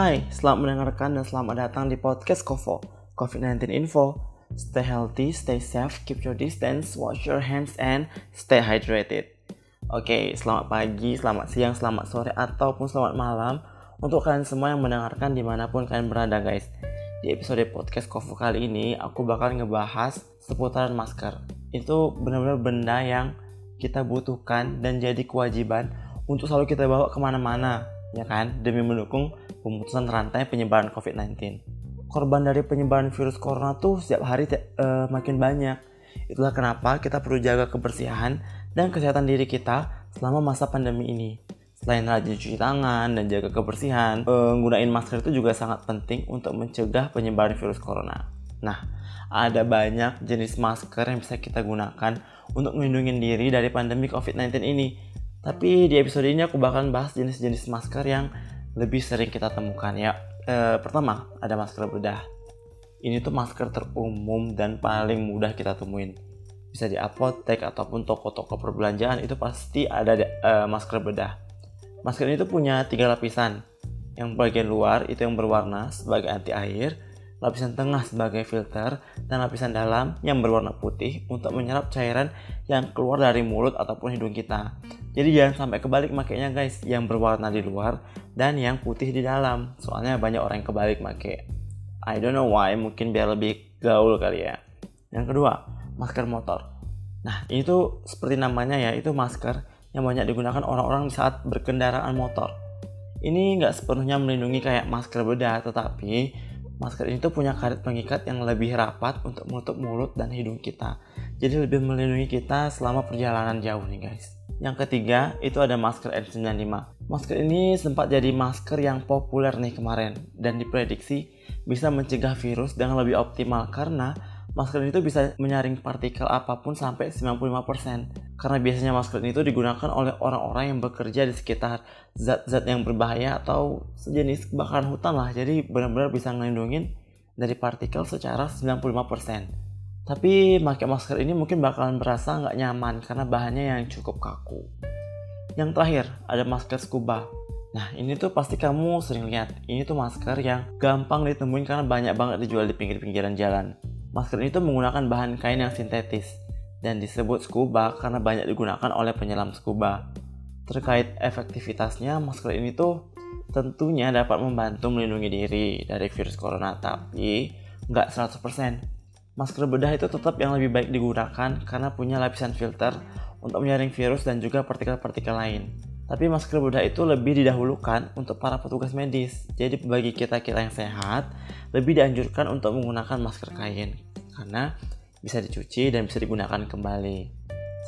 Hai, selamat mendengarkan dan selamat datang di podcast Kovo, COVID-19 Info. Stay healthy, stay safe, keep your distance, wash your hands, and stay hydrated. Oke, selamat pagi, selamat siang, selamat sore, ataupun selamat malam untuk kalian semua yang mendengarkan di mana pun kalian berada guys. Di episode podcast Kovo kali ini, aku bakal ngebahas seputaran masker. Itu benar-benar benda yang kita butuhkan dan jadi kewajiban untuk selalu kita bawa ke mana-mana, ya kan? Demi mendukung pemutusan rantai penyebaran COVID-19. Korban dari penyebaran virus corona tuh setiap hari uh, makin banyak. Itulah kenapa kita perlu jaga kebersihan dan kesehatan diri kita selama masa pandemi ini. Selain rajin cuci tangan dan jaga kebersihan, penggunaan masker itu juga sangat penting untuk mencegah penyebaran virus corona. Nah, ada banyak jenis masker yang bisa kita gunakan untuk melindungi diri dari pandemi COVID-19 ini. Tapi di episode ini aku bakal bahas jenis-jenis masker yang lebih sering kita temukan ya. E, pertama, ada masker bedah. Ini tuh masker terumum dan paling mudah kita temuin. Bisa di apotek ataupun toko-toko perbelanjaan itu pasti ada e, masker bedah. Masker ini tuh punya tiga lapisan. Yang bagian luar itu yang berwarna sebagai anti air, lapisan tengah sebagai filter, dan lapisan dalam yang berwarna putih untuk menyerap cairan yang keluar dari mulut ataupun hidung kita. Jadi jangan sampai kebalik makainya guys, yang berwarna di luar dan yang putih di dalam. Soalnya banyak orang yang kebalik make. I don't know why, mungkin biar lebih gaul kali ya. Yang kedua, masker motor. Nah, ini tuh seperti namanya ya, itu masker yang banyak digunakan orang-orang saat berkendaraan motor. Ini nggak sepenuhnya melindungi kayak masker bedah, tetapi Masker ini tuh punya karet pengikat yang lebih rapat untuk menutup mulut dan hidung kita. Jadi lebih melindungi kita selama perjalanan jauh nih guys. Yang ketiga itu ada masker N95. Masker ini sempat jadi masker yang populer nih kemarin dan diprediksi bisa mencegah virus dengan lebih optimal karena masker itu bisa menyaring partikel apa pun sampai 95%. Karena biasanya masker itu digunakan oleh orang-orang yang bekerja di sekitar zat-zat yang berbahaya atau sejenis kebakaran hutan lah. Jadi benar-benar bisa ngelindungin dari partikel secara 95%. Tapi pakai masker ini mungkin bakalan berasa nggak nyaman karena bahannya yang cukup kaku. Yang terakhir, ada masker scuba. Nah ini tuh pasti kamu sering lihat. Ini tuh masker yang gampang ditemuin karena banyak banget dijual di pinggir-pinggiran jalan. Masker itu menggunakan bahan kain yang sintetis dan disebut scuba karena banyak digunakan oleh penyelam scuba. Terkait efektivitasnya, masker ini tuh tentunya dapat membantu melindungi diri dari virus corona, tapi nggak 100%. Masker bedah itu tetap yang lebih baik digunakan karena punya lapisan filter untuk menyaring virus dan juga partikel-partikel lain. Tapi masker bedah itu lebih didahulukan untuk para petugas medis. Jadi bagi kita-kita yang sehat, lebih dianjurkan untuk menggunakan masker kain karena bisa dicuci dan bisa digunakan kembali.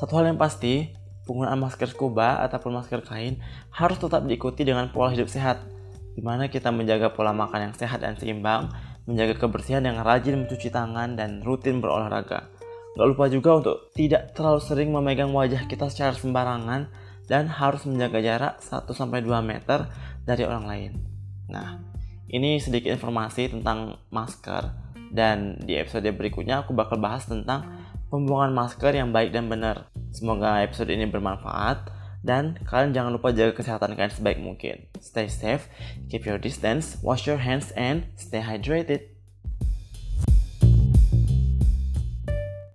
Satu hal yang pasti, penggunaan masker scuba ataupun masker kain harus tetap diikuti dengan pola hidup sehat, di mana kita menjaga pola makan yang sehat dan seimbang, menjaga kebersihan yang rajin mencuci tangan dan rutin berolahraga. Gak lupa juga untuk tidak terlalu sering memegang wajah kita secara sembarangan dan harus menjaga jarak 1-2 meter dari orang lain. Nah, ini sedikit informasi tentang masker dan di episode berikutnya aku bakal bahas tentang pembuangan masker yang baik dan benar. Semoga episode ini bermanfaat dan kalian jangan lupa jaga kesehatan kalian sebaik mungkin. Stay safe, keep your distance, wash your hands and stay hydrated.